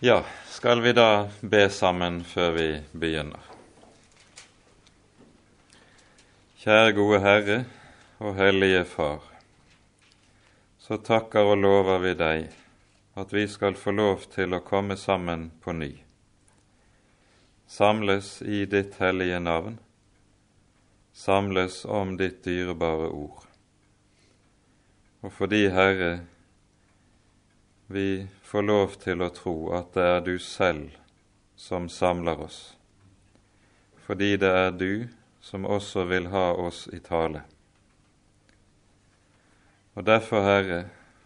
Ja, skal vi da be sammen før vi begynner? Kjære gode Herre og Hellige Far. Så takker og lover vi deg at vi skal få lov til å komme sammen på ny. Samles i ditt hellige navn, samles om ditt dyrebare ord. Og fordi, Herre, vi får lov til å tro at det er du selv som samler oss, fordi det er du som også vil ha oss i tale. Og derfor, Herre,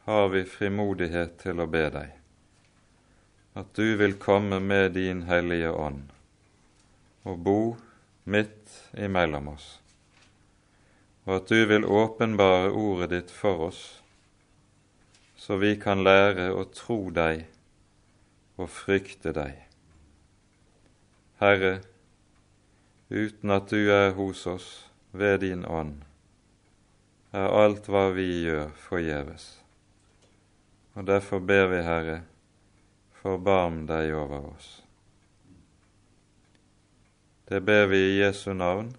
har vi frimodighet til å be deg, at du vil komme med din Hellige Ånd og bo midt imellom oss, og at du vil åpenbare ordet ditt for oss så vi kan lære å tro deg og frykte deg. Herre, uten at du er hos oss ved din ånd, er alt hva vi gjør, forgjeves. Og derfor ber vi, Herre, forbarm deg over oss. Det ber vi i Jesu navn,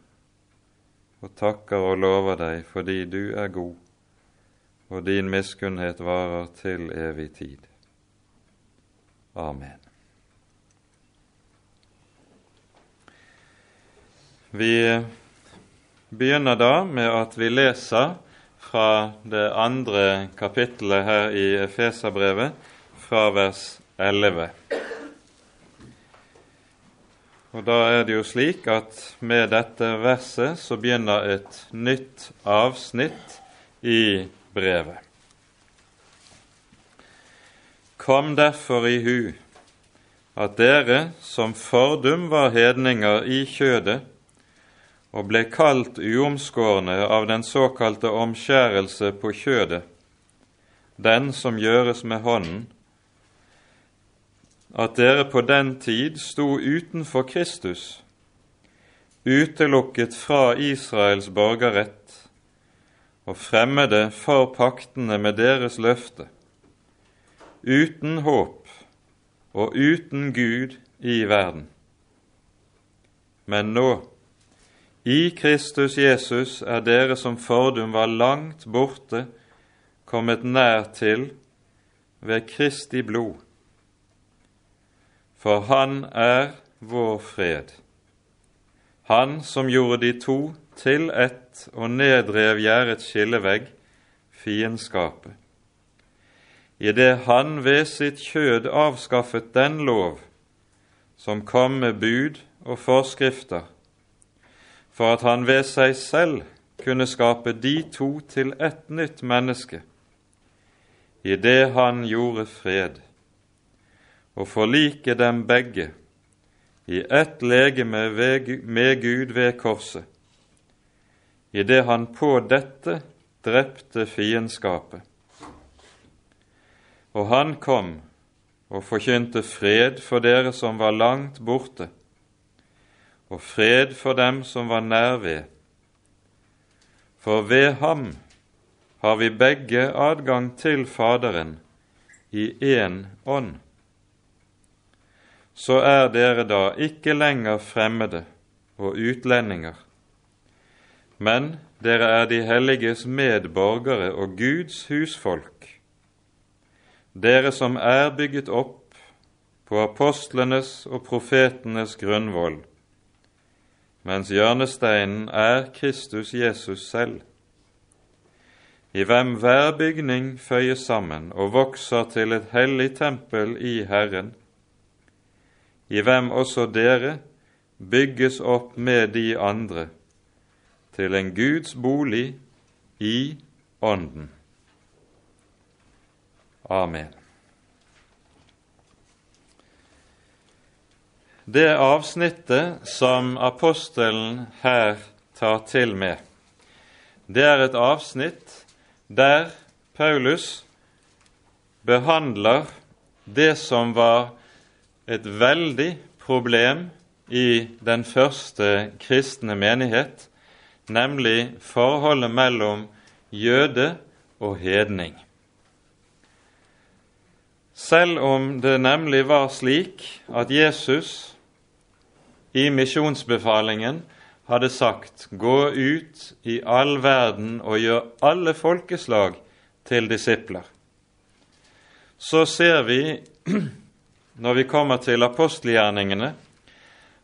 og takker og lover deg fordi du er god og din miskunnhet varer til evig tid. Amen. Vi begynner da med at vi leser fra det andre kapittelet her i Efeserbrevet, fra vers 11. Og Da er det jo slik at med dette verset så begynner et nytt avsnitt i brevet. Kom derfor i hu at dere som fordum var hedninger i kjødet, og ble kalt uomskårne av den såkalte omskjærelse på kjødet, den som gjøres med hånden, at dere på den tid sto utenfor Kristus, utelukket fra Israels borgerrett og fremmede for paktene med deres løfte, uten håp og uten Gud i verden. Men nå, i Kristus Jesus, er dere som fordum var langt borte, kommet nær til ved Kristi blod. For Han er vår fred, Han som gjorde de to til ett og nedrev gjerdets skillevegg, fiendskapet. Idet han ved sitt kjød avskaffet den lov som kom med bud og forskrifter, for at han ved seg selv kunne skape de to til ett nytt menneske, idet han gjorde fred, og forlike dem begge i ett legeme med Gud ved korset, idet han på dette drepte fiendskapet. Og han kom og forkynte fred for dere som var langt borte, og fred for dem som var nær ved. For ved ham har vi begge adgang til Faderen i én ånd. Så er dere da ikke lenger fremmede og utlendinger, men dere er de helliges medborgere og Guds husfolk, dere som er bygget opp på apostlenes og profetenes grunnvoll, mens hjørnesteinen er Kristus Jesus selv, i hvem hver bygning føyes sammen og vokser til et hellig tempel i Herren, i hvem også dere bygges opp med de andre, til en Guds bolig i Ånden. Amen. Det avsnittet som apostelen her tar til med, det er et avsnitt der Paulus behandler det som var et veldig problem i den første kristne menighet, nemlig forholdet mellom jøde og hedning. Selv om det nemlig var slik at Jesus i misjonsbefalingen hadde sagt 'Gå ut i all verden og gjør alle folkeslag til disipler', så ser vi, når vi kommer til apostelgjerningene,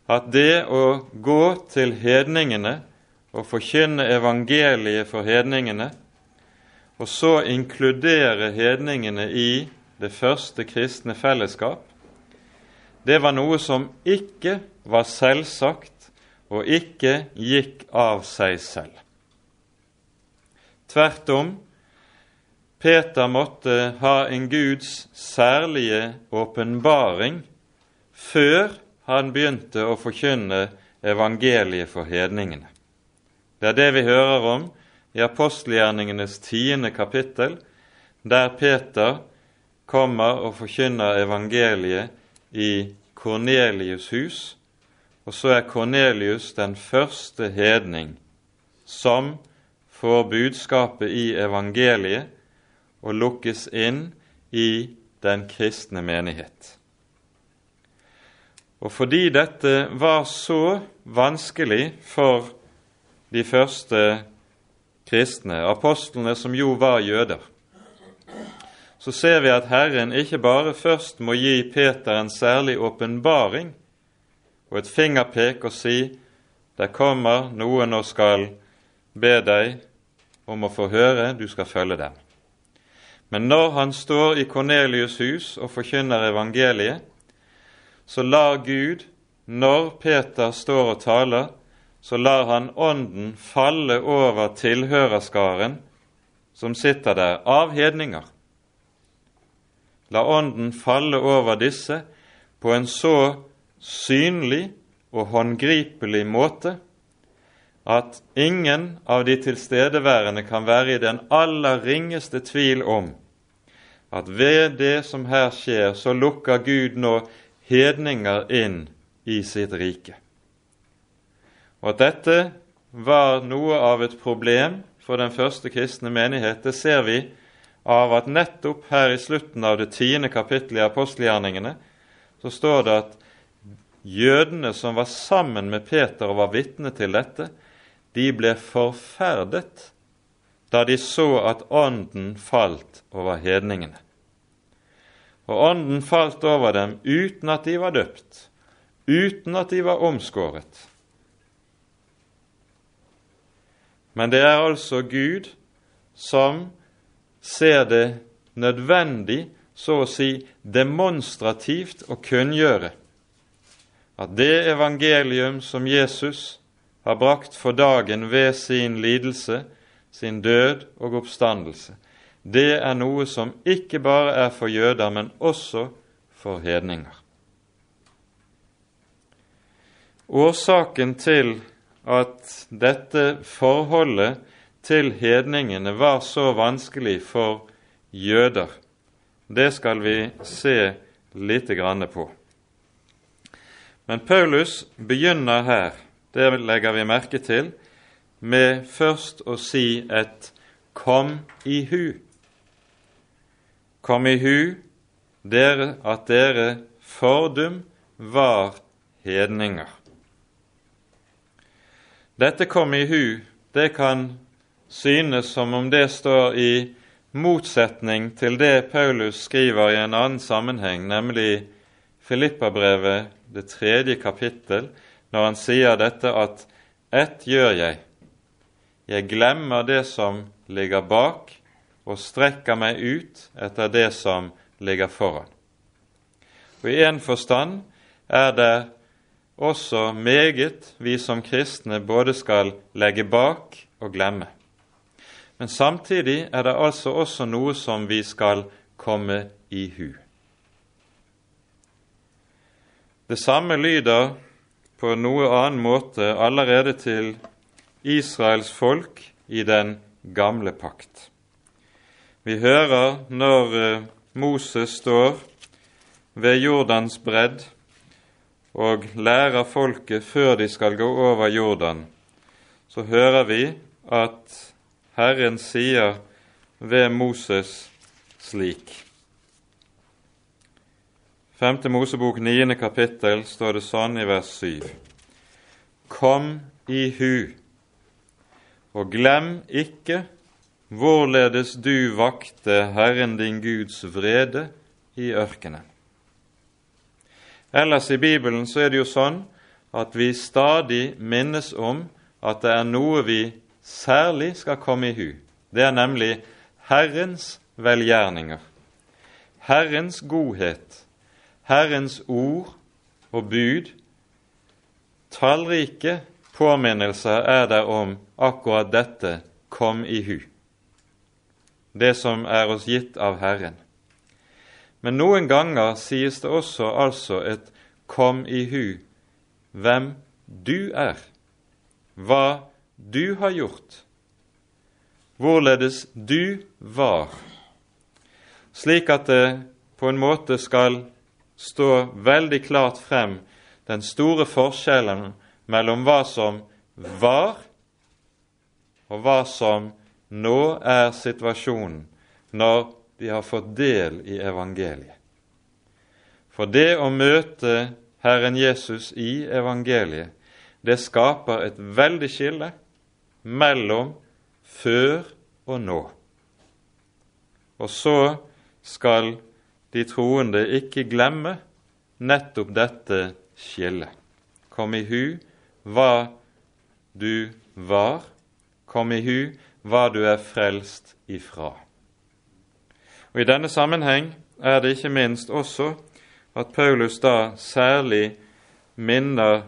at det å gå til hedningene og forkynne evangeliet for hedningene, og så inkludere hedningene i det første kristne fellesskap, det var noe som ikke var selvsagt og ikke gikk av seg selv. Tvert om, Peter måtte ha en Guds særlige åpenbaring før han begynte å forkynne evangeliet for hedningene. Det er det vi hører om i apostelgjerningenes tiende kapittel, der Peter kommer og forkynner evangeliet i Kornelius' hus, og så er Kornelius den første hedning som får budskapet i evangeliet og lukkes inn i den kristne menighet. Og fordi dette var så vanskelig for de første kristne, apostlene som jo var jøder, så ser vi at Herren ikke bare først må gi Peter en særlig åpenbaring og et fingerpek og si det kommer noen og skal be deg om å få høre, du skal følge dem. Men når han står i Kornelius' hus og forkynner evangeliet, så lar Gud, når Peter står og taler, så lar han Ånden falle over tilhørerskaren som sitter der, av hedninger. La Ånden falle over disse på en så synlig og håndgripelig måte at ingen av de tilstedeværende kan være i den aller ringeste tvil om at ved det som her skjer, så lukker Gud nå hedninger inn i sitt rike. Og at dette var noe av et problem for den første kristne menighet, det ser vi av at nettopp her i slutten av det tiende kapittelet i apostelgjerningene så står det at Jødene som var sammen med Peter og var vitne til dette, de ble forferdet da de så at Ånden falt over hedningene. Og Ånden falt over dem uten at de var døpt, uten at de var omskåret. Men det er altså Gud som ser det nødvendig, så å si demonstrativt, å kunngjøre at det evangelium som Jesus har brakt for dagen ved sin lidelse, sin død og oppstandelse, det er noe som ikke bare er for jøder, men også for hedninger. Årsaken til at dette forholdet til hedningene var så vanskelig for jøder, det skal vi se lite grann på. Men Paulus begynner her, det legger vi merke til, med først å si et 'kom i hu'. Kom i hu dere, at dere fordum var hedninger. Dette 'kom i hu' det kan synes som om det står i motsetning til det Paulus skriver i en annen sammenheng, nemlig Filippabrevet det tredje kapittel, når han sier dette at ett gjør jeg, jeg glemmer det som ligger bak, og strekker meg ut etter det som ligger foran. Og I en forstand er det også meget vi som kristne både skal legge bak og glemme. Men samtidig er det altså også noe som vi skal komme i hu. Det samme lyder på noe annen måte allerede til Israels folk i den gamle pakt. Vi hører når eh, Moses står ved Jordans bredd og lærer folket før de skal gå over Jordan, så hører vi at Herren sier ved Moses slik:" 5. Mosebok, 9. kapittel, står det sånn i vers 7.: Kom i hu, og glem ikke hvorledes du vakte Herren din Guds vrede i ørkenen. Ellers i Bibelen så er det jo sånn at vi stadig minnes om at det er noe vi særlig skal komme i hu. Det er nemlig Herrens velgjerninger, Herrens godhet, Herrens ord og bud. Tallrike påminnelser er der om akkurat dette kom i hu, det som er oss gitt av Herren. Men noen ganger sies det også altså et kom i hu. Hvem du er, hva du har gjort, hvorledes du var, slik at det på en måte skal stå veldig klart frem den store forskjellen mellom hva som var, og hva som nå er situasjonen når de har fått del i evangeliet. For det å møte Herren Jesus i evangeliet, det skaper et veldig skille mellom før og nå. Og så skal de troende ikke glemme nettopp dette skillet. Kom i hu hva du var, kom i hu hva du er frelst ifra. Og I denne sammenheng er det ikke minst også at Paulus da særlig minner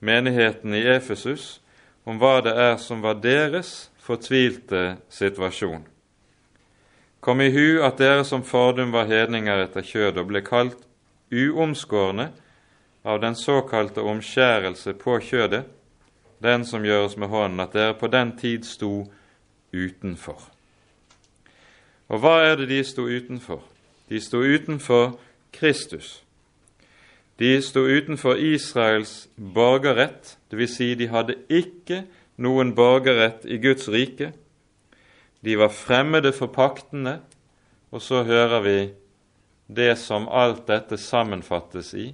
menigheten i Efesus om hva det er som var deres fortvilte situasjon. Kom i hu at dere som fordum var hedninger etter kjødet og ble kalt uomskårne av den såkalte omskjærelse på kjødet, den som gjøres med hånden, at dere på den tid sto utenfor. Og hva er det de sto utenfor? De sto utenfor Kristus. De sto utenfor Israels borgerrett, dvs. Si de hadde ikke noen borgerrett i Guds rike. De var fremmede for paktene, og så hører vi det som alt dette sammenfattes i.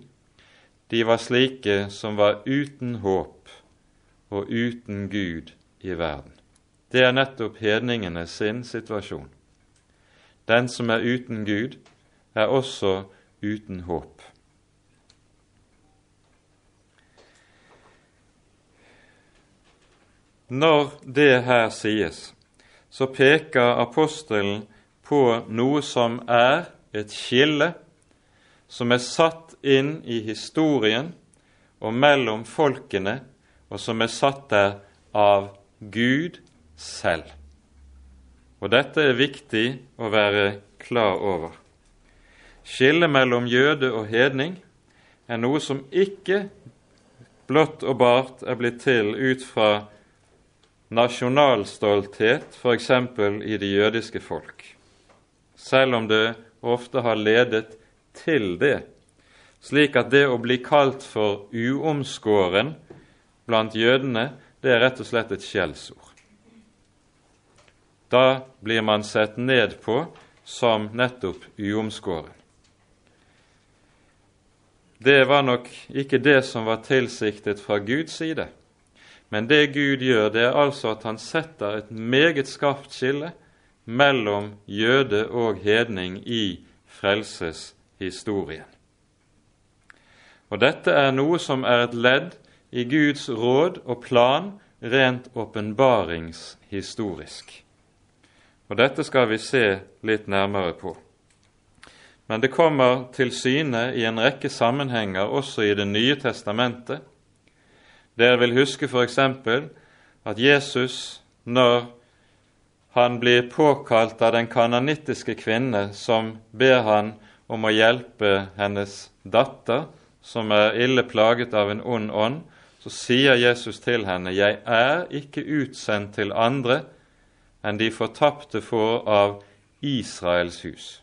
De var slike som var uten håp og uten Gud i verden. Det er nettopp hedningene sin situasjon. Den som er uten Gud, er også uten håp. Når det her sies, så peker apostelen på noe som er et skille som er satt inn i historien og mellom folkene, og som er satt der av Gud selv. Og dette er viktig å være klar over. Skillet mellom jøde og hedning er noe som ikke blått og bart er blitt til ut fra nasjonalstolthet, f.eks. i det jødiske folk, selv om det ofte har ledet til det, slik at det å bli kalt for uomskåren blant jødene, det er rett og slett et skjellsord. Da blir man sett ned på som nettopp uomskåren. Det var nok ikke det som var tilsiktet fra Guds side. Men det Gud gjør, det er altså at han setter et meget skarpt skille mellom jøde og hedning i frelseshistorien. Og dette er noe som er et ledd i Guds råd og plan rent åpenbaringshistorisk. Og dette skal vi se litt nærmere på. Men det kommer til syne i en rekke sammenhenger også i Det nye testamentet. Dere vil huske f.eks. at Jesus, når han blir påkalt av den kananittiske kvinne som ber han om å hjelpe hennes datter, som er ille plaget av en ond ånd, så sier Jesus til henne, 'Jeg er ikke utsendt til andre enn de fortapte får av Israels hus'.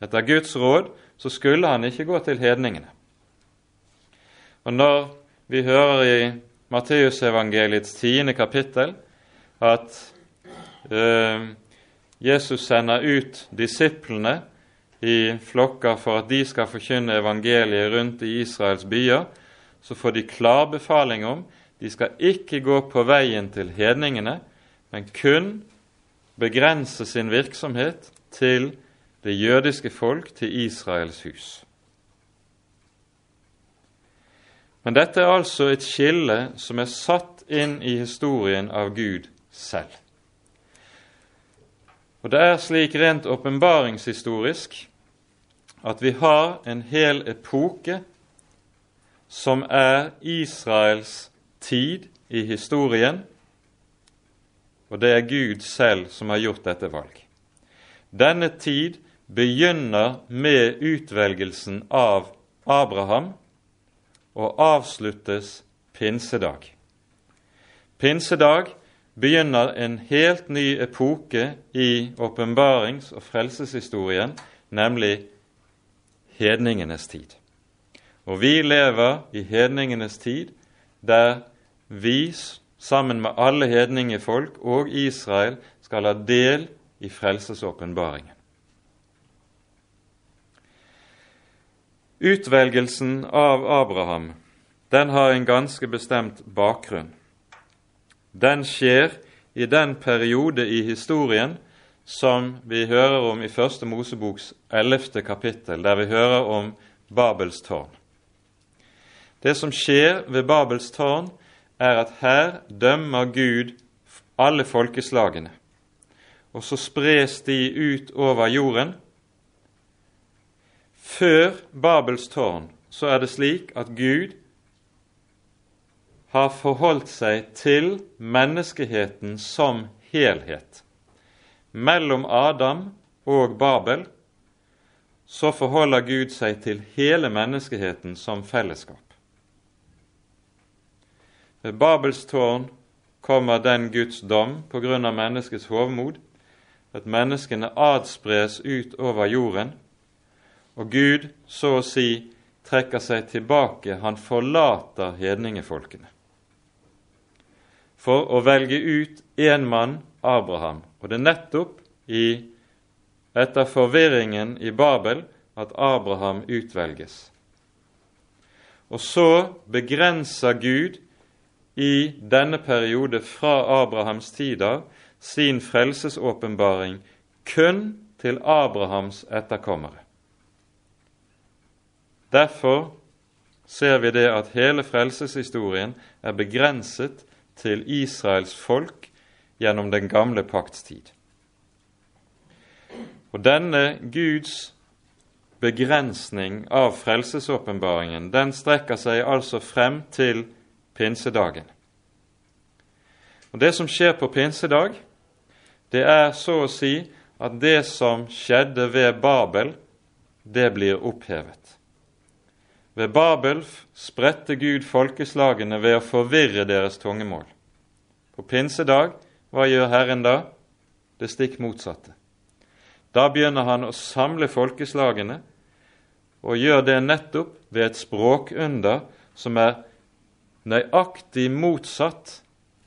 Etter Guds råd så skulle han ikke gå til hedningene. Og når vi hører i Matteusevangeliets tiende kapittel at eh, Jesus sender ut disiplene i flokker for at de skal forkynne evangeliet rundt i Israels byer, så får de klar befaling om de skal ikke gå på veien til hedningene, men kun begrense sin virksomhet til det jødiske folk, til Israels hus. Men dette er altså et skille som er satt inn i historien av Gud selv. Og det er slik rent åpenbaringshistorisk at vi har en hel epoke som er Israels tid i historien, og det er Gud selv som har gjort dette valg. Denne tid begynner med utvelgelsen av Abraham og avsluttes pinsedag. Pinsedag begynner en helt ny epoke i åpenbarings- og frelseshistorien, nemlig hedningenes tid. Og vi lever i hedningenes tid, der vi sammen med alle hedningefolk og Israel skal ha del i frelsesåpenbaringen. Utvelgelsen av Abraham den har en ganske bestemt bakgrunn. Den skjer i den periode i historien som vi hører om i Første Moseboks ellevte kapittel, der vi hører om Babels tårn. Det som skjer ved Babels tårn, er at her dømmer Gud alle folkeslagene, og så spres de ut over jorden. Før Babels tårn så er det slik at Gud har forholdt seg til menneskeheten som helhet mellom Adam og Babel, så forholder Gud seg til hele menneskeheten som fellesskap. Ved Babels tårn kommer den Guds dom på grunn av menneskets hovmod, at menneskene adspres ut over jorden, og Gud så å si trekker seg tilbake, han forlater hedningefolkene. For å velge ut én mann, Abraham, og det er nettopp i, etter forvirringen i Babel at Abraham utvelges. Og så begrenser Gud i denne periode fra Abrahams tider sin frelsesåpenbaring kun til Abrahams etterkommere. Derfor ser vi det at hele frelseshistorien er begrenset til Israels folk gjennom den gamle pakts tid. Og denne Guds begrensning av frelsesåpenbaringen, den strekker seg altså frem til pinsedagen. Og Det som skjer på pinsedag, det er så å si at det som skjedde ved Babel, det blir opphevet. Ved Babel spredte Gud folkeslagene ved å forvirre deres tungemål. På pinsedag hva gjør Herren da? Det stikk motsatte. Da begynner han å samle folkeslagene, og gjør det nettopp ved et språkunder som er nøyaktig motsatt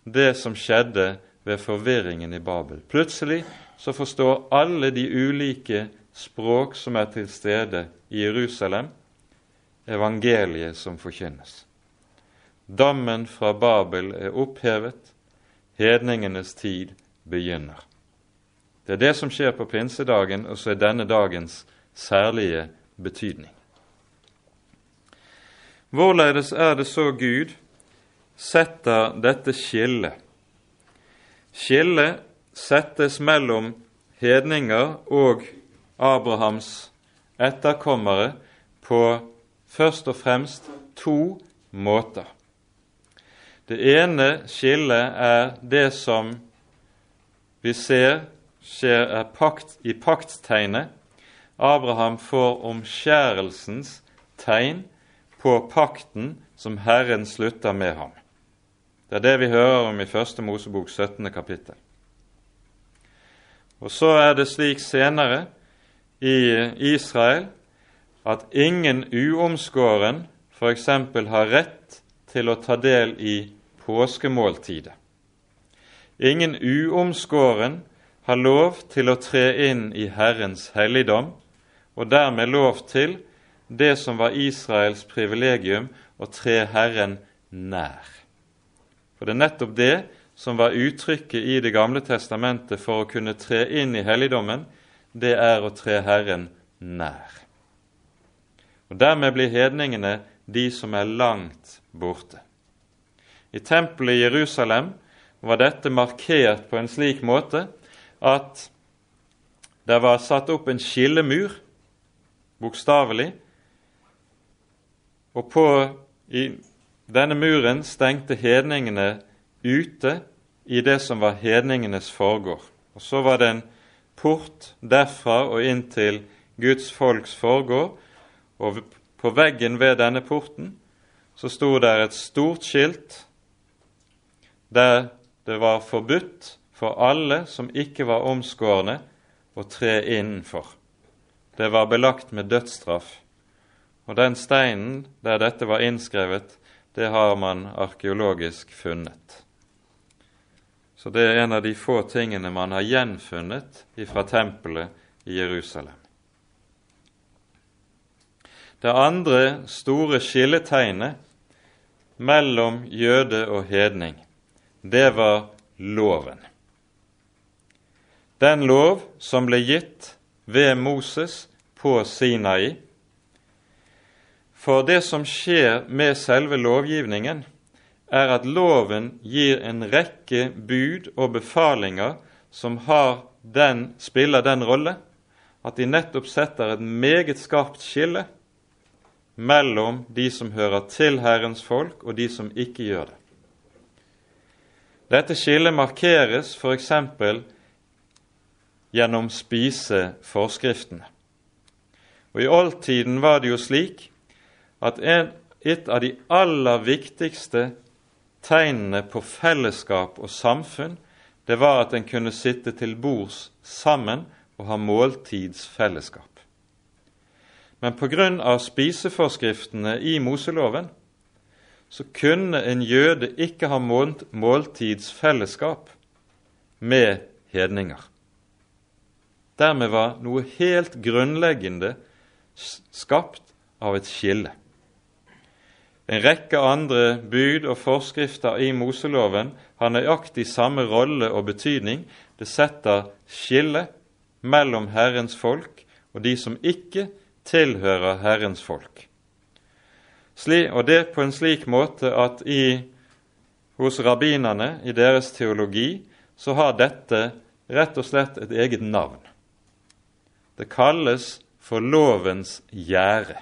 det som skjedde ved forvirringen i Babel. Plutselig så forstår alle de ulike språk som er til stede i Jerusalem, evangeliet som forkynnes. Dommen fra Babel er opphevet, hedningenes tid begynner. Det er det som skjer på pinsedagen, og så er denne dagens særlige betydning. Hvorledes er det så Gud setter dette skillet? Skillet settes mellom hedninger og Abrahams etterkommere på først og fremst to måter. Det ene skillet er det som vi ser skjer er pakt, i paktstegnet. Abraham får omskjærelsens tegn på pakten som Herren slutter med ham. Det er det vi hører om i Første Mosebok 17. kapittel. Og så er det slik senere i Israel at ingen uomskåren f.eks. har rett til å ta del i påskemåltidet. Ingen uomskåren har lov til å tre inn i Herrens helligdom og dermed lov til det som var Israels privilegium, å tre Herren nær. For det er nettopp det som var uttrykket i Det gamle testamentet for å kunne tre inn i helligdommen, det er å tre Herren nær. Og Dermed blir hedningene de som er langt borte. I tempelet i Jerusalem var dette markert på en slik måte at det var satt opp en skillemur, bokstavelig, og på i denne muren stengte hedningene ute i det som var hedningenes forgård. Og Så var det en port derfra og inn til Guds folks forgård, og på veggen ved denne porten så sto der et stort skilt der det var forbudt for alle som ikke var omskårne, å tre innenfor. Det var belagt med dødsstraff. Og den steinen der dette var innskrevet, det har man arkeologisk funnet. Så det er en av de få tingene man har gjenfunnet fra tempelet i Jerusalem. Det andre store skilletegnet mellom jøde og hedning, det var loven. Den lov som ble gitt ved Moses på Sinai. For det som skjer med selve lovgivningen, er at loven gir en rekke bud og befalinger som den, spiller den rolle at de nettopp setter et meget skarpt skille mellom de som hører til Herrens folk, og de som ikke gjør det. Dette skillet markeres f.eks. gjennom spiseforskriftene. Og I oldtiden var det jo slik at en, et av de aller viktigste tegnene på fellesskap og samfunn, det var at en kunne sitte til bords sammen og ha måltidsfellesskap. Men pga. spiseforskriftene i Moseloven så kunne en jøde ikke ha måltidsfellesskap med hedninger. Dermed var noe helt grunnleggende skapt av et skille. En rekke andre bud og forskrifter i Moseloven har nøyaktig samme rolle og betydning. Det setter skille mellom Herrens folk og de som ikke tilhører Herrens folk og det på en slik måte at i, hos rabbinerne, i deres teologi, så har dette rett og slett et eget navn. Det kalles for lovens gjerde.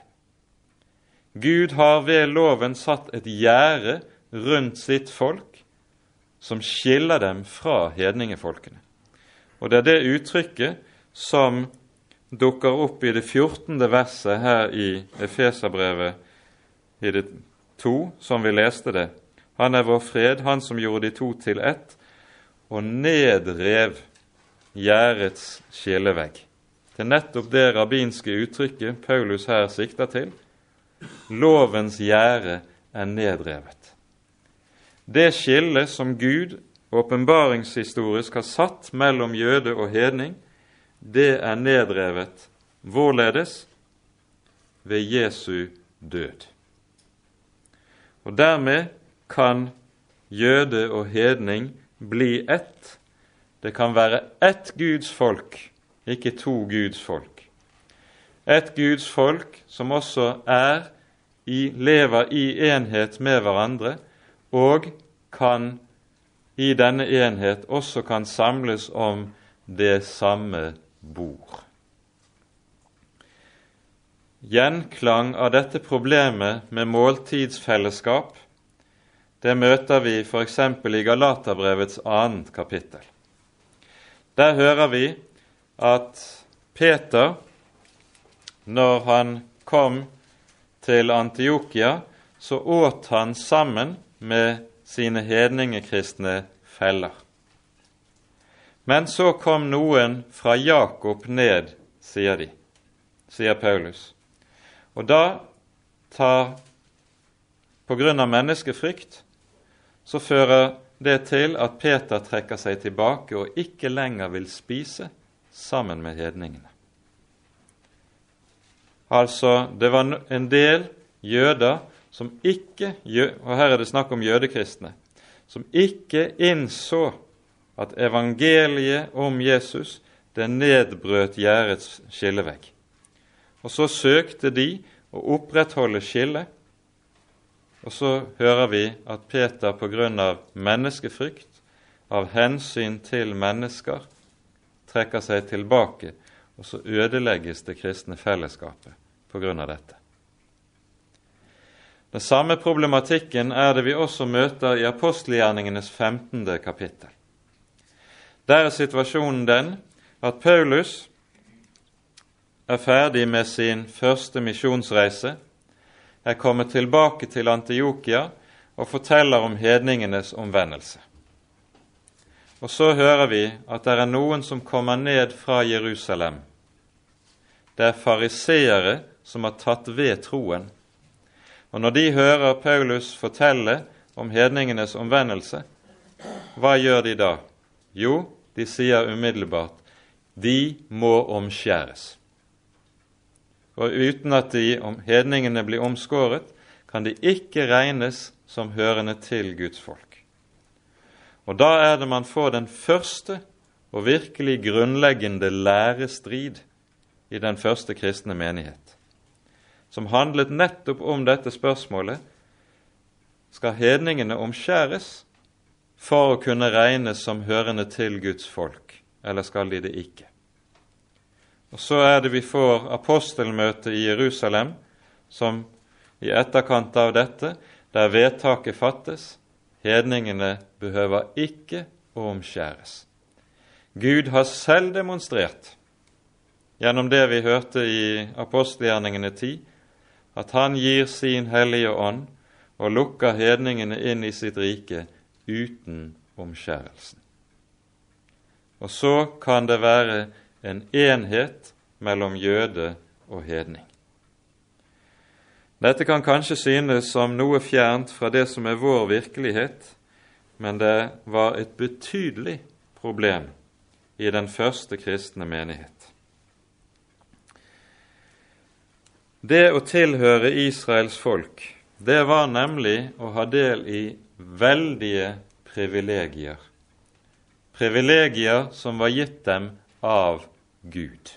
Gud har ved loven satt et gjerde rundt sitt folk som skiller dem fra hedningefolkene. Og det er det uttrykket som dukker opp i det 14. verset her i Efeserbrevet i det to, som vi leste det. Han er vår fred, han som gjorde de to til ett, og nedrev gjerdets skillevegg. Det er nettopp det rabbinske uttrykket Paulus her sikter til. Lovens gjerde er nedrevet. Det skillet som Gud åpenbaringshistorisk har satt mellom jøde og hedning, det er nedrevet hvorledes? Ved Jesu død. Og dermed kan jøde og hedning bli ett. Det kan være ett Guds folk, ikke to Guds folk. Et Guds folk som også er i, lever i enhet med hverandre, og kan i denne enhet også kan samles om det samme bord. Gjenklang av dette problemet med måltidsfellesskap det møter vi f.eks. i Galaterbrevets annet kapittel. Der hører vi at Peter, når han kom til Antiokia, så åt han sammen med sine hedningekristne feller. Men så kom noen fra Jakob ned, sier de, sier Paulus. Og da tar På grunn av menneskefrykt så fører det til at Peter trekker seg tilbake og ikke lenger vil spise sammen med hedningene. Altså, det var en del jøder som ikke Og her er det snakk om jødekristne. Som ikke innså at evangeliet om Jesus det nedbrøt gjerdets skillevegg. Og så søkte de å opprettholde skillet. Og så hører vi at Peter av menneskefrykt, av hensyn til mennesker, trekker seg tilbake, og så ødelegges det kristne fellesskapet av dette. Den samme problematikken er det vi også møter i apostelgjerningenes 15. kapittel. Der er situasjonen den at Paulus er ferdig med sin første misjonsreise, er kommet tilbake til Antiokia og forteller om hedningenes omvendelse. Og så hører vi at det er noen som kommer ned fra Jerusalem. Det er fariseere som har tatt ved troen. Og når de hører Paulus fortelle om hedningenes omvendelse, hva gjør de da? Jo, de sier umiddelbart de må omskjæres. Og uten at de om hedningene blir omskåret, kan de ikke regnes som hørende til Guds folk. Og da er det man får den første og virkelig grunnleggende lærestrid i den første kristne menighet, som handlet nettopp om dette spørsmålet skal hedningene omskjæres for å kunne regnes som hørende til Guds folk, eller skal de det ikke? Og Så er det vi får apostelmøtet i Jerusalem, som i etterkant av dette, der vedtaket fattes, hedningene behøver ikke å omskjæres. Gud har selv demonstrert, gjennom det vi hørte i apostelgjerningene 10, at han gir sin Hellige Ånd og lukker hedningene inn i sitt rike uten omskjærelsen. Og så kan det være en enhet mellom jøde og hedning. Dette kan kanskje synes som noe fjernt fra det som er vår virkelighet, men det var et betydelig problem i den første kristne menighet. Det å tilhøre Israels folk, det var nemlig å ha del i veldige privilegier. Privilegier som var gitt dem av Gud.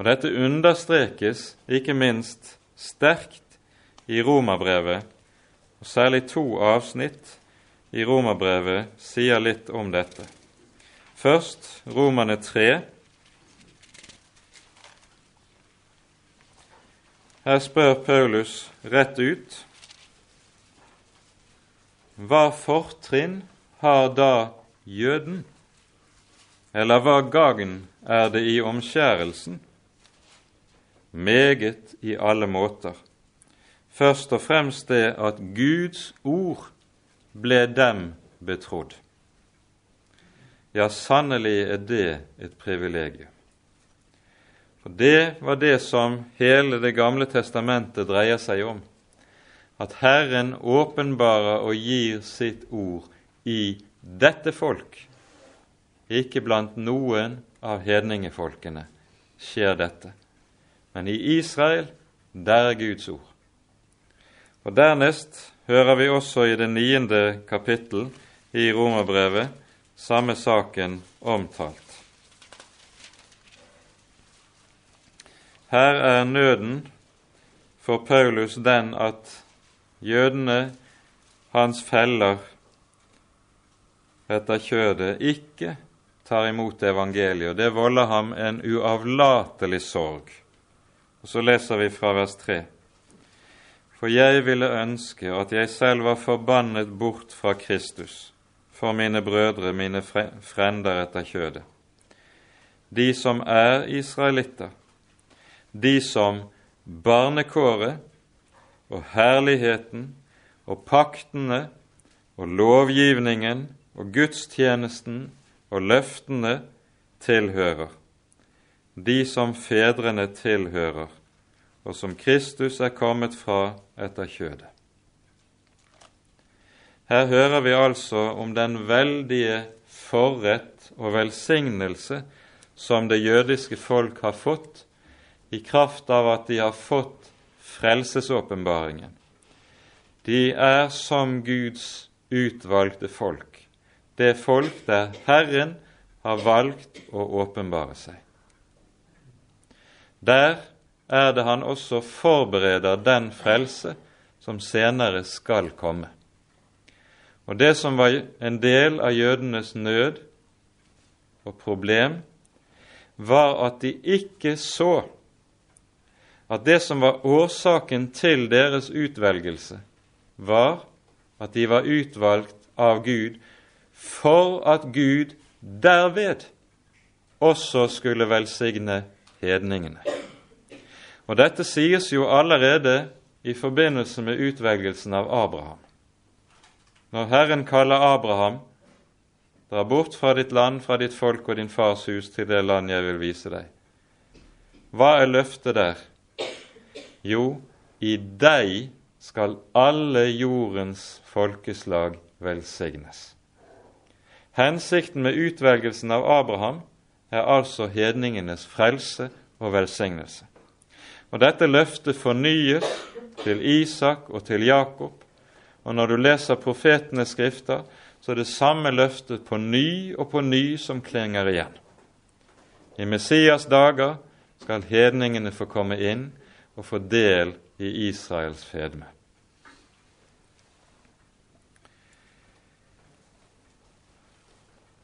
Og Dette understrekes ikke minst sterkt i Romerbrevet, og særlig to avsnitt i Romerbrevet sier litt om dette. Først Romerne 3. Her spør Paulus rett ut hva fortrinn har da jøden? Eller hva gagn er det i omskjærelsen? Meget i alle måter. Først og fremst det at Guds ord ble dem betrodd. Ja, sannelig er det et privilegium. For det var det som hele Det gamle testamentet dreier seg om. At Herren åpenbarer og gir sitt ord i dette folk, ikke blant noen av hedningefolkene skjer dette. Men i Israel, der er Guds ord. Og Dernest hører vi også i det niende kapittel i Romerbrevet samme saken omtalt. Her er nøden for Paulus den at jødene, hans feller etter kjødet, ikke tar imot evangeliet, det volder ham en uavlatelig sorg. Og Så leser vi fra vers 3. For jeg ville ønske at jeg selv var forbannet bort fra Kristus for mine brødre, mine frender etter kjødet. De som er israelitter, de som barnekåret og herligheten og paktene og lovgivningen og gudstjenesten og løftene tilhører, de som fedrene tilhører, og som Kristus er kommet fra etter kjødet. Her hører vi altså om den veldige forrett og velsignelse som det jødiske folk har fått i kraft av at de har fått frelsesåpenbaringen. De er som Guds utvalgte folk, det folk der Herren har valgt å åpenbare seg. Der er det han også forbereder den frelse som senere skal komme. Og det som var en del av jødenes nød og problem, var at de ikke så at det som var årsaken til deres utvelgelse, var at de var utvalgt av Gud for at Gud derved også skulle velsigne hedningene. Og Dette sies jo allerede i forbindelse med utvelgelsen av Abraham. Når Herren kaller Abraham, dra bort fra ditt land, fra ditt folk og din fars hus til det land jeg vil vise deg. Hva er løftet der? Jo, i deg skal alle jordens folkeslag velsignes. Hensikten med utvelgelsen av Abraham er altså hedningenes frelse og velsignelse. Og Dette løftet fornyes til Isak og til Jakob. Og når du leser profetenes skrifter, så er det samme løftet på ny og på ny som klinger igjen. I Messias dager skal hedningene få komme inn og få del i Israels fedme.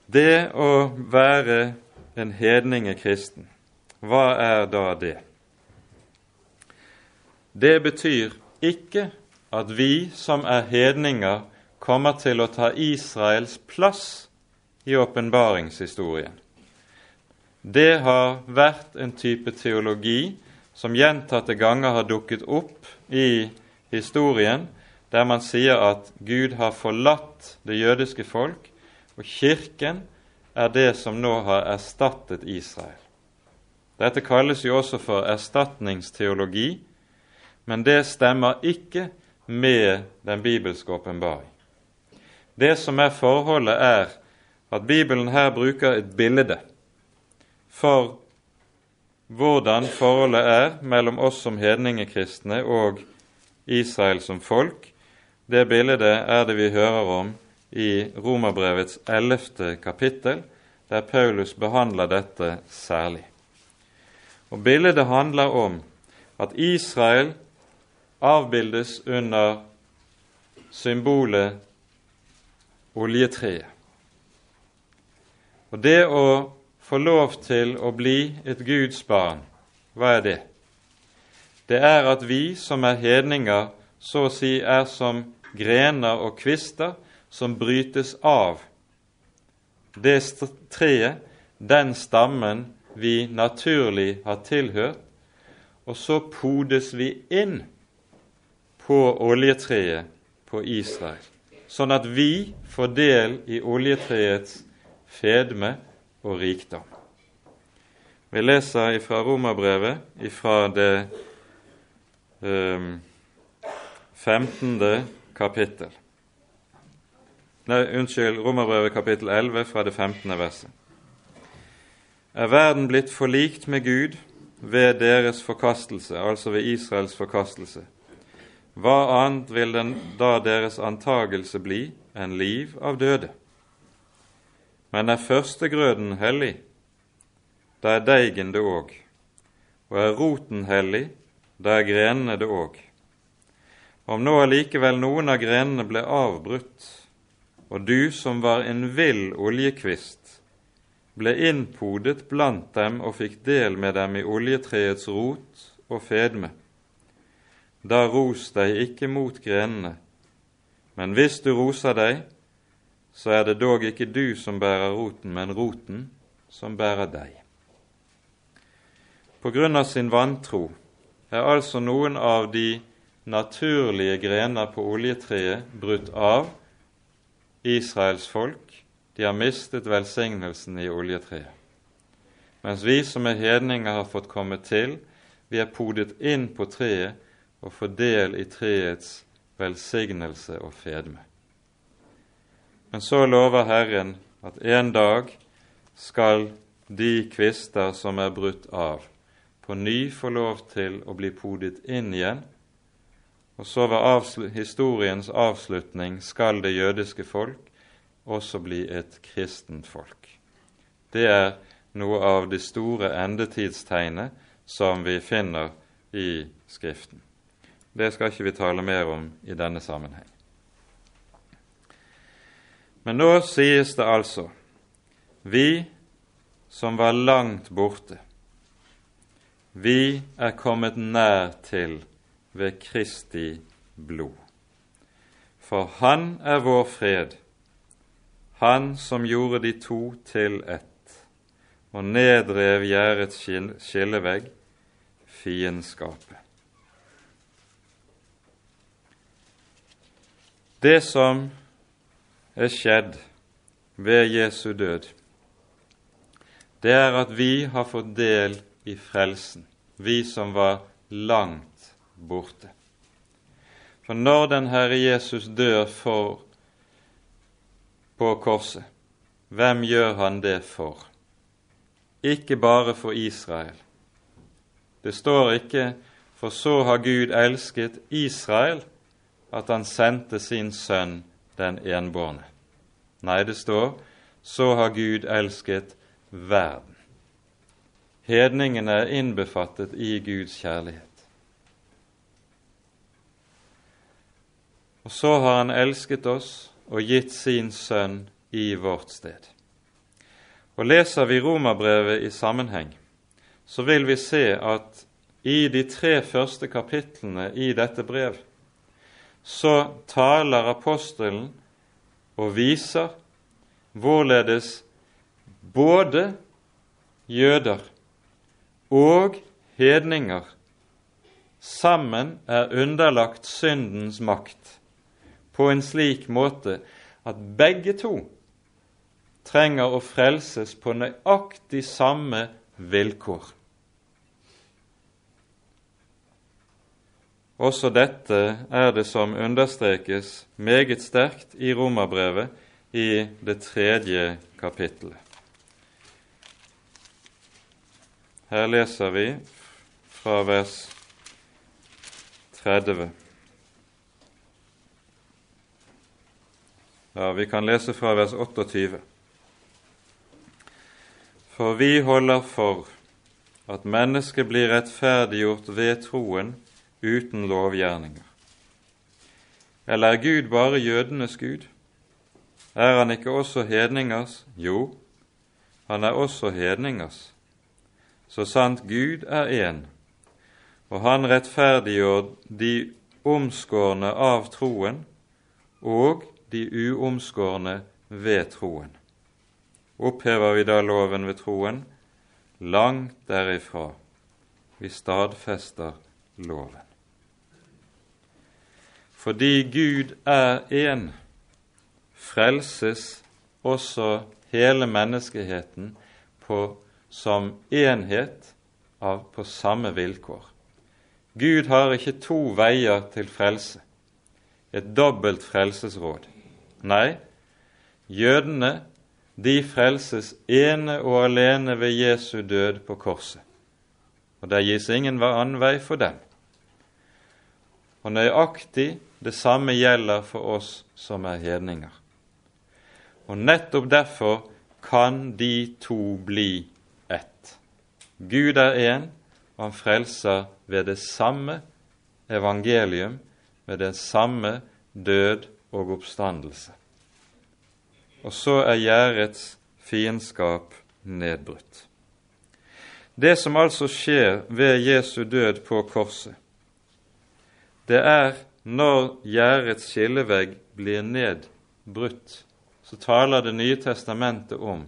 Det å være en hedningekristen, hva er da det? Det betyr ikke at vi som er hedninger, kommer til å ta Israels plass i åpenbaringshistorien. Det har vært en type teologi som gjentatte ganger har dukket opp i historien, der man sier at Gud har forlatt det jødiske folk og Kirken er det som nå har erstattet Israel. Dette kalles jo også for erstatningsteologi, men det stemmer ikke med den bibelske åpenbaring. Det som er forholdet, er at Bibelen her bruker et bilde for hvordan forholdet er mellom oss som hedningekristne og Israel som folk. Det bildet er det vi hører om i Romerbrevets ellevte kapittel, der Paulus behandler dette særlig. Og Bildet handler om at Israel avbildes under symbolet oljetreet. Og det å få lov til å bli et Guds barn, hva er det? Det er at vi som er hedninger, så å si er som grener og kvister som brytes av det treet, den stammen vi naturlig har tilhørt, og så podes vi inn på oljetreet på Israel, sånn at vi får del i oljetreets fedme og rikdom. Vi leser fra Romerbrevet, fra det um, 15. kapittel. Nei, unnskyld, Romerbrevet kapittel 11 fra det 15. verset. Er verden blitt forlikt med Gud ved deres forkastelse, altså ved Israels forkastelse? Hva annet vil den da deres antagelse bli enn liv av døde? Men er førstegrøden hellig, da er deigen det òg, og er roten hellig, da er grenene det òg. Om nå allikevel noen av grenene ble avbrutt, og du som var en vill oljekvist, ble innpodet blant dem og fikk del med dem i oljetreets rot og fedme. Da ros deg ikke mot grenene, men hvis du roser deg, så er det dog ikke du som bærer roten, men roten som bærer deg. På grunn av sin vantro er altså noen av de naturlige grener på oljetreet brutt av Israels folk, de har mistet velsignelsen i oljetreet. Mens vi som er hedninger, har fått komme til, vi er podet inn på treet og får del i treets velsignelse og fedme. Men så lover Herren at en dag skal de kvister som er brutt av, på ny få lov til å bli podet inn igjen, og så ved avsl historiens avslutning skal det jødiske folk også bli et kristent folk. Det er noe av det store endetidstegnet som vi finner i Skriften. Det skal ikke vi tale mer om i denne sammenheng. Men nå sies det altså vi som var langt borte, vi er kommet nær til ved Kristi blod. For Han er vår fred, Han som gjorde de to til ett, og nedrev gjerdets skillevegg, fiendskapet. Det som er skjedd ved Jesu død, det er at vi har fått del i frelsen, vi som var langt borte. For når den Herre Jesus dør for på korset, hvem gjør han det for? Ikke bare for Israel. Det står ikke 'for så har Gud elsket Israel' at han sendte sin sønn den enbårne. Nei, det står så har Gud elsket verden. Hedningene er innbefattet i Guds kjærlighet. Og så har Han elsket oss og gitt sin sønn i vårt sted. Og Leser vi romerbrevet i sammenheng, så vil vi se at i de tre første kapitlene i dette brev så taler apostelen og viser hvorledes både jøder og hedninger sammen er underlagt syndens makt på en slik måte at begge to trenger å frelses på nøyaktig samme vilkår. Også dette er det som understrekes meget sterkt i Romerbrevet i det tredje kapittelet. Her leser vi fra vers 30. Ja, vi kan lese fra vers 28. For vi holder for at mennesket blir rettferdiggjort ved troen uten lovgjerninger. Eller er Gud bare jødenes Gud? Er han ikke også hedningers? Jo, han er også hedningers. Så sant Gud er én, og han rettferdiggjør de omskårne av troen og de uomskårne ved troen. Opphever vi da loven ved troen? Langt derifra. Vi stadfester loven. Fordi Gud er én, frelses også hele menneskeheten på, som enhet av, på samme vilkår. Gud har ikke to veier til frelse, et dobbelt frelsesråd. Nei, jødene de frelses ene og alene ved Jesu død på korset. Og det gis ingen annen vei for dem. Og nøyaktig det samme gjelder for oss som er hedninger. Og nettopp derfor kan de to bli ett. Gud er én, og han frelser ved det samme evangelium, ved det samme død og oppstandelse. Og så er gjerdets fiendskap nedbrutt. Det som altså skjer ved Jesu død på korset, det er når gjerdets skillevegg blir nedbrutt, så taler Det nye testamentet om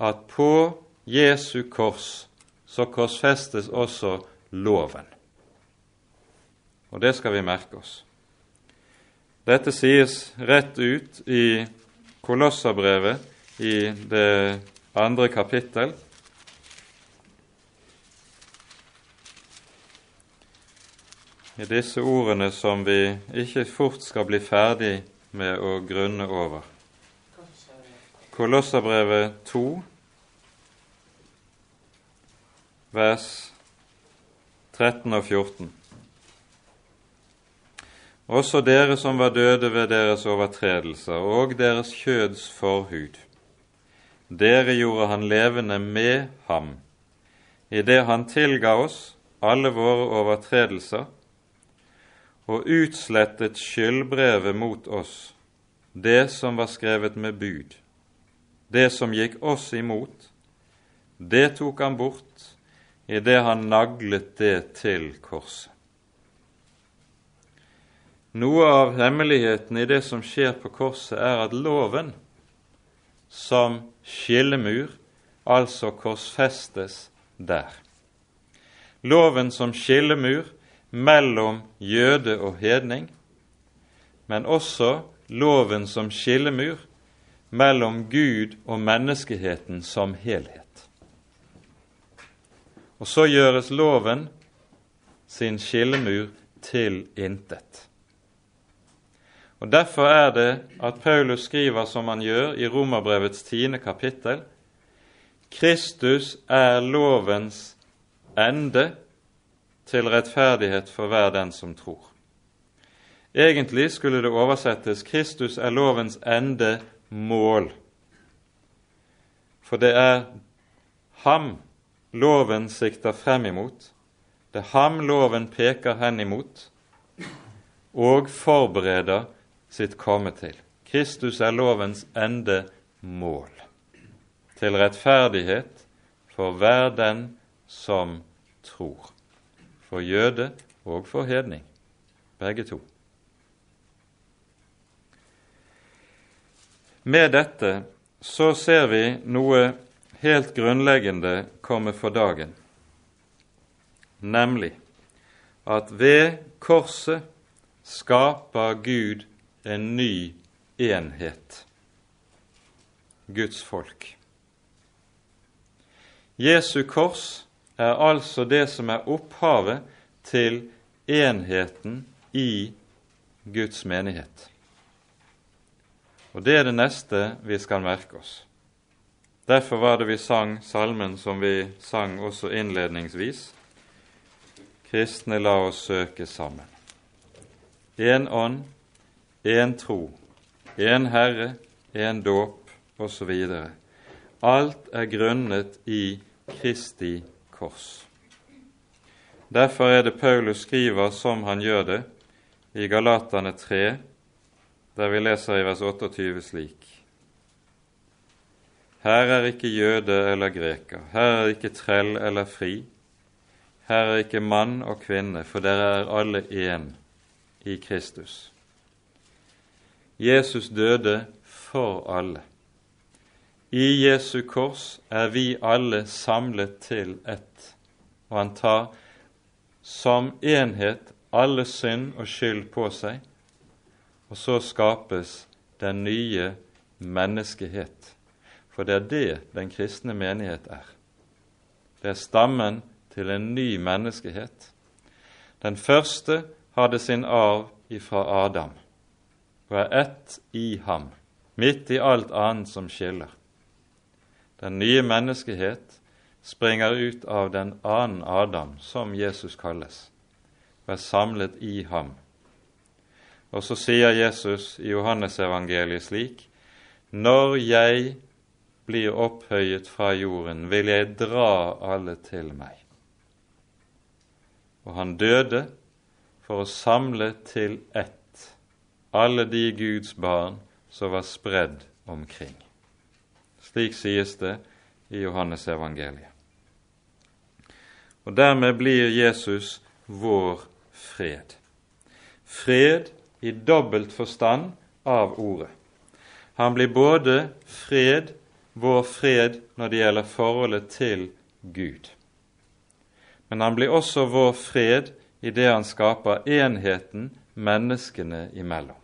at på Jesu kors så korsfestes også loven. Og det skal vi merke oss. Dette sies rett ut i Kolosserbrevet i det andre kapittel, i disse ordene som vi ikke fort skal bli ferdig med å grunne over. Kolosserbrevet 2, vers 13 og 14. Også dere som var døde ved deres overtredelser og deres kjøds forhud. Dere gjorde han levende med ham, idet han tilga oss alle våre overtredelser og utslettet skyldbrevet mot oss, det som var skrevet med bud, det som gikk oss imot, det tok han bort idet han naglet det til korset. Noe av hemmeligheten i det som skjer på korset, er at loven som skillemur altså korsfestes der. Loven som skillemur mellom jøde og hedning, men også loven som skillemur mellom Gud og menneskeheten som helhet. Og så gjøres loven sin skillemur til intet. Og Derfor er det at Paulus skriver som han gjør i Romerbrevets tiende kapittel Kristus er lovens ende til rettferdighet for hver den som tror. Egentlig skulle det oversettes 'Kristus er lovens ende mål', for det er ham loven sikter frem imot, det er ham loven peker hen imot og forbereder sitt komme til. Kristus er lovens ende mål, til rettferdighet for hver den som tror for jøde og for hedning, begge to. Med dette så ser vi noe helt grunnleggende komme for dagen, nemlig at ved korset skaper Gud en ny enhet, Guds folk. Jesu kors er altså det som er opphavet til enheten i Guds menighet. Og det er det neste vi skal merke oss. Derfor var det vi sang salmen som vi sang også innledningsvis. Kristne, la oss søke sammen. Én ånd, én tro, én Herre, én dåp, osv. Alt er grunnet i Kristi kors. Derfor er det Paulus skriver som han gjør det i Galatane 3, der vi leser i vers 28 slik. Her er ikke jøde eller greker, her er ikke trell eller fri, her er ikke mann og kvinne, for dere er alle én i Kristus. Jesus døde for alle. I Jesu kors er vi alle samlet til ett, og han tar som enhet alle synd og skyld på seg, og så skapes den nye menneskehet. For det er det den kristne menighet er. Det er stammen til en ny menneskehet. Den første hadde sin arv ifra Adam og er ett i ham, midt i alt annet som skiller. Den nye menneskehet springer ut av den annen Adam, som Jesus kalles, og er samlet i ham. Og så sier Jesus i Johannesevangeliet slik.: Når jeg blir opphøyet fra jorden, vil jeg dra alle til meg. Og han døde for å samle til ett alle de Guds barn som var spredd omkring. Slik sies det i Johannes evangeliet. Og dermed blir Jesus vår fred. Fred i dobbelt forstand av ordet. Han blir både fred, vår fred, når det gjelder forholdet til Gud. Men han blir også vår fred i det han skaper enheten menneskene imellom.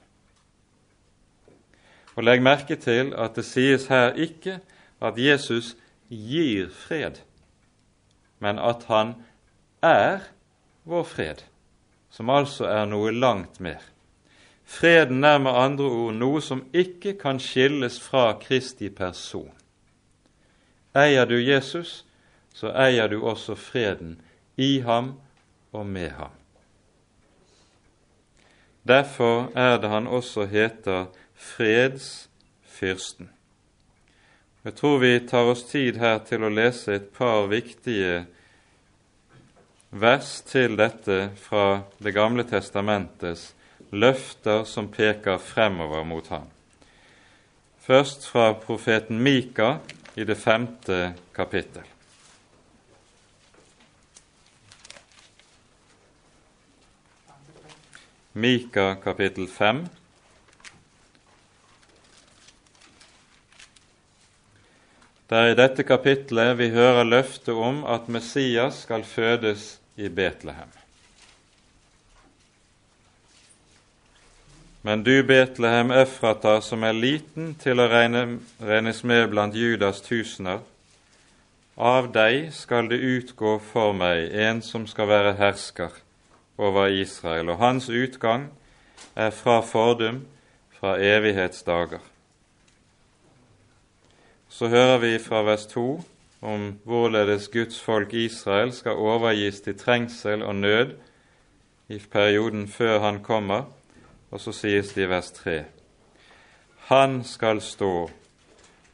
Og Legg merke til at det sies her ikke at Jesus gir fred, men at han er vår fred, som altså er noe langt mer. Freden er med andre ord noe som ikke kan skilles fra Kristi person. Eier du Jesus, så eier du også freden i ham og med ham. Derfor er det han også heter fredsfyrsten. Jeg tror vi tar oss tid her til å lese et par viktige vers til dette fra Det gamle testamentets løfter som peker fremover mot ham. Først fra profeten Mika i det femte kapittel. Mika kapittel 5. Det er i dette kapitlet vi hører løftet om at Messias skal fødes i Betlehem. Men du, Betlehem Efrata, som er liten til å regne, regnes med blant Judas tusener, av deg skal det utgå for meg en som skal være hersker over Israel, og hans utgang er fra fordum, fra evighetsdager. Så hører vi fra vers 2 om hvorledes Guds folk Israel skal overgis til trengsel og nød i perioden før han kommer, og så sies det i vers 3.: Han skal stå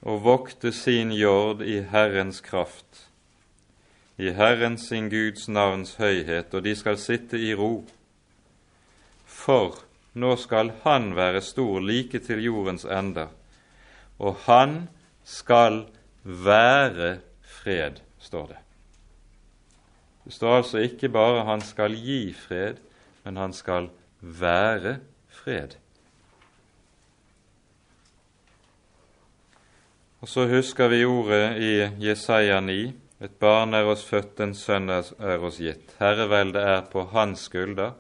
og vokte sin jord i Herrens kraft i Herren sin Guds navns høyhet, og de skal sitte i ro. For nå skal Han være stor like til jordens ender, og Han skal være fred, står det. Det står altså ikke bare 'han skal gi fred', men 'han skal være fred'. Og så husker vi ordet i Jesaja 9. Et barn er oss født, en sønn er oss gitt. Herreveldet er på hans skulder,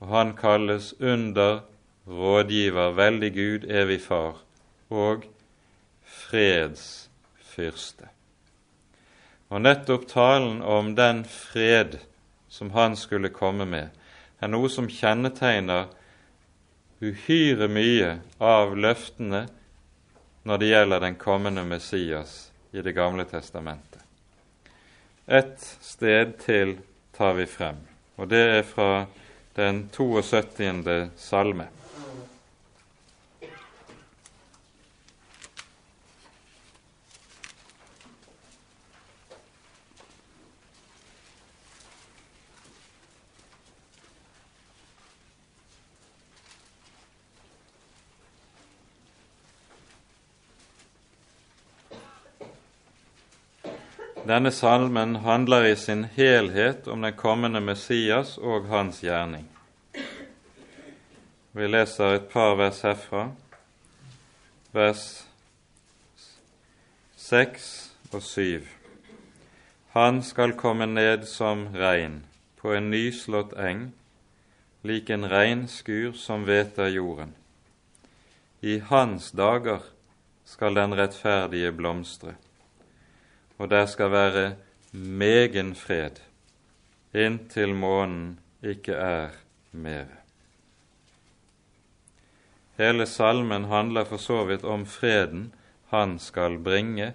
og han kalles under rådgiver, veldig Gud, evig Far og fredsfyrste. Og nettopp talen om den fred som han skulle komme med, er noe som kjennetegner uhyre mye av løftene når det gjelder den kommende Messias i Det gamle testamentet. Ett sted til tar vi frem, og det er fra den 72. salme. Denne salmen handler i sin helhet om den kommende Messias og hans gjerning. Vi leser et par vers herfra, vers seks og syv. Han skal komme ned som regn på en nyslått eng, lik en regnskur som hveter jorden. I hans dager skal den rettferdige blomstre og der skal være megen fred inntil månen ikke er mere. Hele salmen handler for så vidt om freden han skal bringe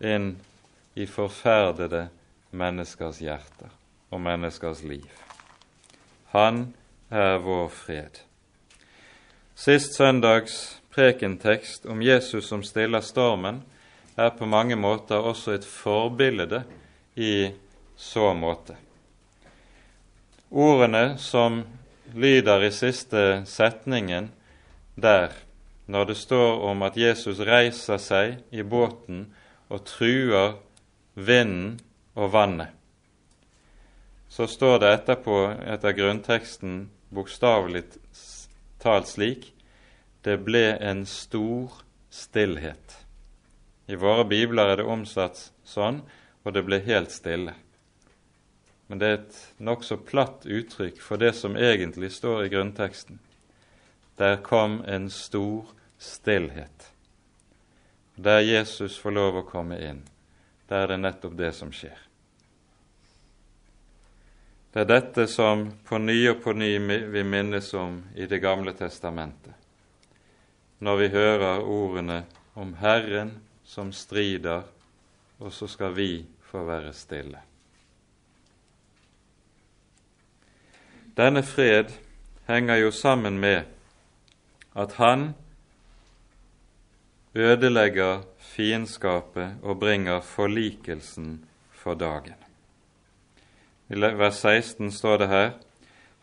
inn i forferdede menneskers hjerter og menneskers liv. Han er vår fred. Sist søndags prekentekst om Jesus som stiller stormen, er på mange måter også et forbilde i så måte. Ordene som lyder i siste setningen der, når det står om at Jesus reiser seg i båten og truer vinden og vannet, så står det etterpå etter grunnteksten bokstavelig talt slik det ble en stor stillhet. I våre bibler er det omsatt sånn, og det ble helt stille. Men det er et nokså platt uttrykk for det som egentlig står i grunnteksten. Der kom en stor stillhet. Der Jesus får lov å komme inn, der er det nettopp det som skjer. Det er dette som på ny og på ny vi minnes om i Det gamle testamentet, når vi hører ordene om Herren som strider, og så skal vi få være stille. Denne fred henger jo sammen med at han ødelegger fiendskapet og bringer forlikelsen for dagen. I vers 16 står det her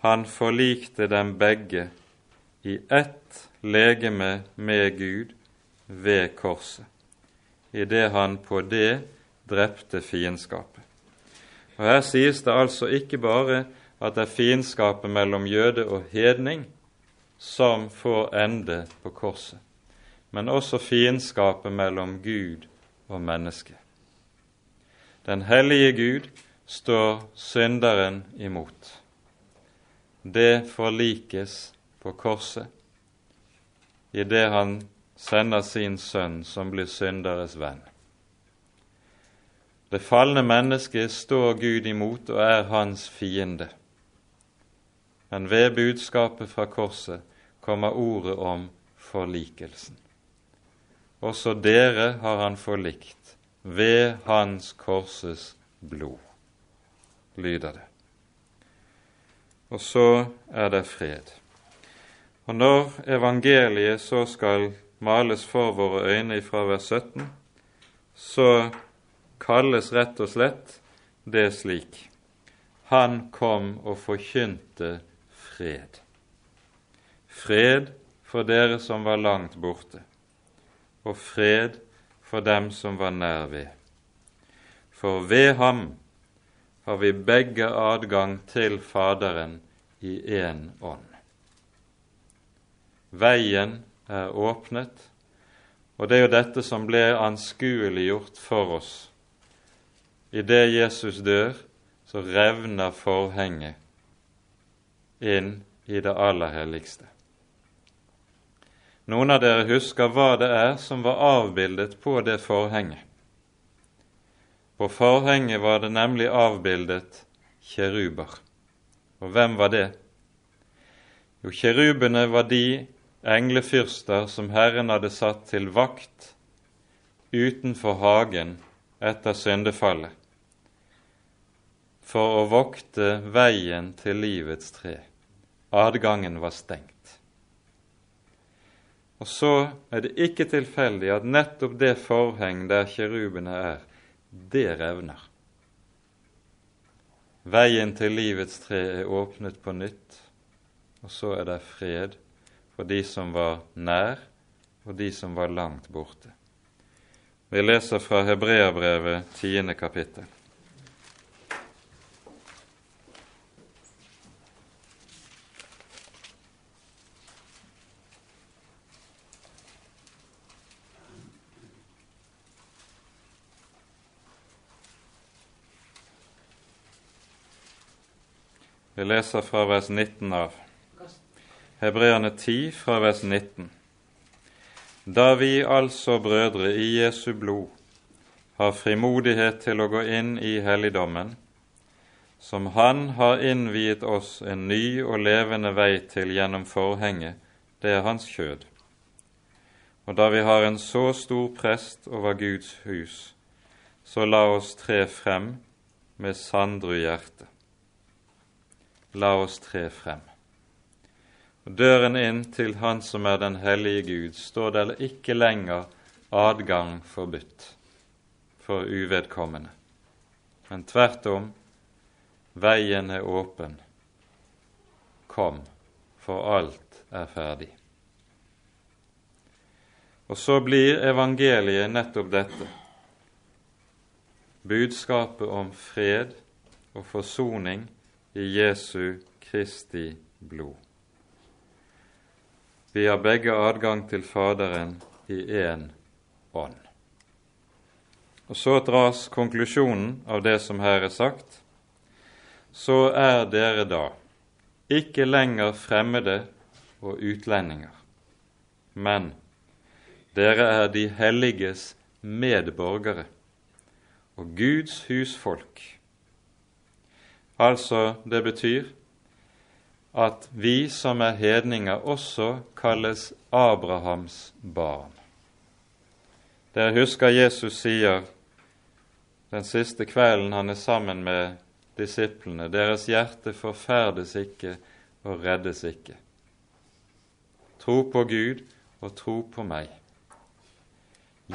han forlikte dem begge i ett legeme med Gud ved korset, idet han på det drepte fiendskapet. Og Her sies det altså ikke bare at det er fiendskapet mellom jøde og hedning som får ende på korset, men også fiendskapet mellom Gud og menneske. Den hellige Gud står synderen imot. Det forlikes på korset idet han sender sin sønn, som blir synderes venn. Det falne mennesket står Gud imot og er hans fiende. Men ved budskapet fra korset kommer ordet om forlikelsen. Også dere har han forlikt ved hans korses blod, lyder det. Og så er det fred. Og når evangeliet så skal males for våre øyne fra vers 17, så kalles rett og slett det slik Han kom og forkynte fred. Fred for dere som var langt borte, og fred for dem som var nær ved. For ved ham har vi begge adgang til Faderen i én ånd. Veien er åpnet, og det er jo dette som ble anskueliggjort for oss. Idet Jesus dør, så revner forhenget inn i det aller helligste. Noen av dere husker hva det er som var avbildet på det forhenget. På forhenget var det nemlig avbildet kjeruber. Og hvem var det? Jo, kjerubene var de englefyrster som Herren hadde satt til vakt utenfor hagen etter syndefallet, for å vokte veien til livets tre. Adgangen var stengt. Og så er det ikke tilfeldig at nettopp det forheng der kirubene er, det revner. Veien til livets tre er åpnet på nytt, og så er det fred for de som var nær, og de som var langt borte. Vi leser fra Hebreabrevet tiende kapittel. Vi leser fra vers 19 av. Hebreerne 10 fra vers 19. Da vi altså, brødre, i Jesu blod har frimodighet til å gå inn i helligdommen, som Han har innviet oss en ny og levende vei til gjennom forhenget, det er Hans kjød. Og da vi har en så stor prest over Guds hus, så la oss tre frem med sandru hjerte la oss tre frem. Døren inn til Han som er den hellige Gud, står der ikke lenger adgang forbudt for uvedkommende, men tvert om, veien er åpen. Kom, for alt er ferdig. Og så blir evangeliet nettopp dette. Budskapet om fred og forsoning i Jesu Kristi blod. Vi har begge adgang til Faderen i én ånd. Og Så dras konklusjonen av det som her er sagt. Så er dere da ikke lenger fremmede og utlendinger, men dere er de helliges medborgere og Guds husfolk Altså, det betyr at vi som er hedninger, også kalles Abrahams barn. Dere husker Jesus sier den siste kvelden han er sammen med disiplene, deres hjerte forferdes ikke og reddes ikke. Tro på Gud og tro på meg.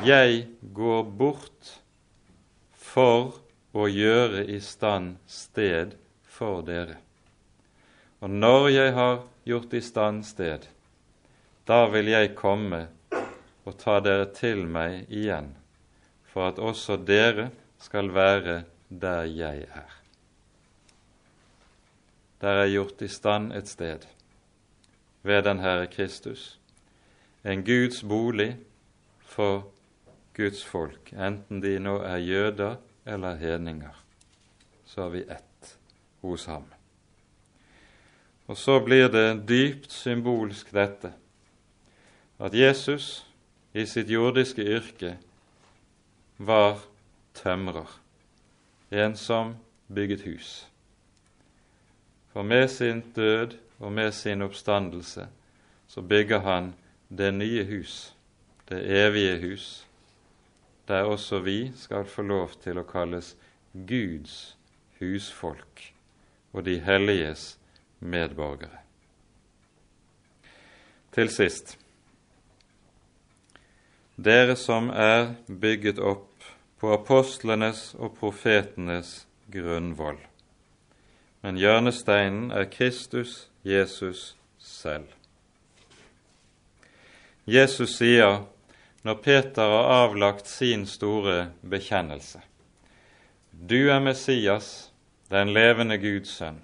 Jeg går bort for å gjøre i stand sted for dere. Og når jeg har gjort i stand sted, da vil jeg komme og ta dere til meg igjen, for at også dere skal være der jeg er. Der er gjort i stand et sted ved den Herre Kristus, en Guds bolig for Guds folk, enten de nå er jøder eller hedninger. Så har vi ett hos ham. Og så blir det dypt symbolsk dette at Jesus i sitt jordiske yrke var tømrer, en som bygget hus. For med sin død og med sin oppstandelse så bygger han det nye hus, det evige hus, der også vi skal få lov til å kalles Guds husfolk og de helliges medborgere. Til sist dere som er bygget opp på apostlenes og profetenes grunnvoll. Men hjørnesteinen er Kristus Jesus selv. Jesus sier når Peter har avlagt sin store bekjennelse Du er Messias, den levende Guds sønn.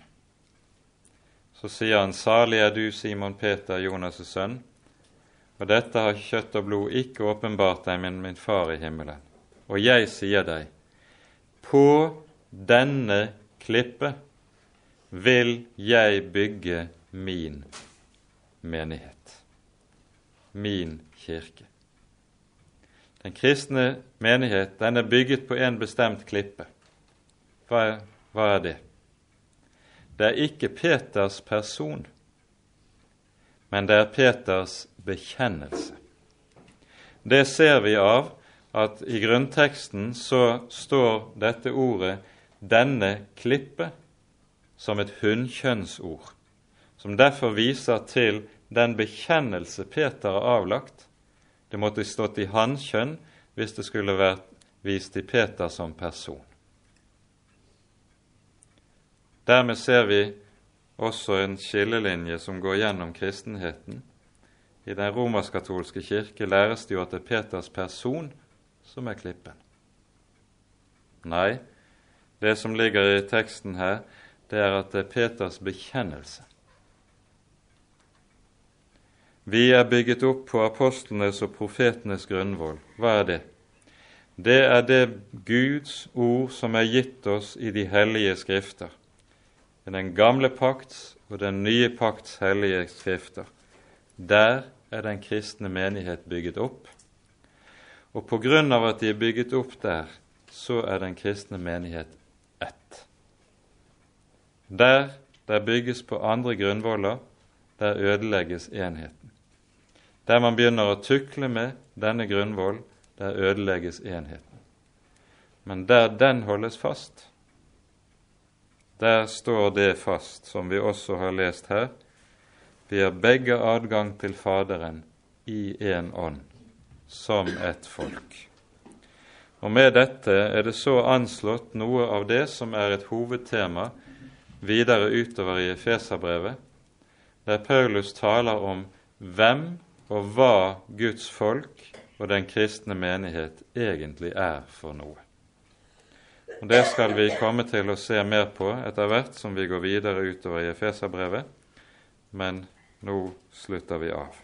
Så sier han, salig er du, Simon Peter, Jonas' sønn, og dette har kjøtt og blod ikke åpenbart deg, men min far i himmelen. Og jeg sier deg, på denne klippe vil jeg bygge min menighet, min kirke. Den kristne menighet den er bygget på en bestemt klippe. Hva er, hva er det? Det er ikke Peters person, men det er Peters bekjennelse. Det ser vi av at i grunnteksten så står dette ordet 'denne klippe' som et hunnkjønnsord, som derfor viser til den bekjennelse Peter har avlagt. Det måtte stått i hans kjønn hvis det skulle vært vist til Peter som person. Dermed ser vi også en skillelinje som går gjennom kristenheten. I den romersk-katolske kirke læres det jo at det er Peters person som er klippen. Nei, det som ligger i teksten her, det er at det er Peters bekjennelse. Vi er bygget opp på apostlenes og profetenes grunnvoll. Hva er det? Det er det Guds ord som er gitt oss i de hellige skrifter, i den gamle pakts og den nye pakts hellige skrifter. Der er den kristne menighet bygget opp. Og på grunn av at de er bygget opp der, så er den kristne menighet ett. der der bygges på andre grunnvoller, der ødelegges enheten. Der man begynner å tukle med denne grunnvoll, der ødelegges enheten. Men der den holdes fast, der står det fast, som vi også har lest her. Vi har begge adgang til Faderen i én ånd, som ett folk. Og med dette er det så anslått noe av det som er et hovedtema videre utover i Efeserbrevet, der Paulus taler om hvem og hva Guds folk og den kristne menighet egentlig er for noe. Og Det skal vi komme til å se mer på etter hvert som vi går videre utover i Efeserbrevet, men nå slutter vi av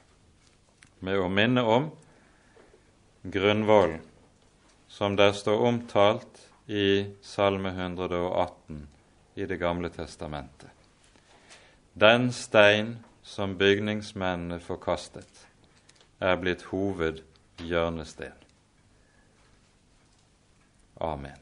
med å minne om grunnvollen som der står omtalt i Salme 118 i Det gamle testamentet. Den stein som bygningsmennene forkastet, er blitt hovedhjørnesten. Amen.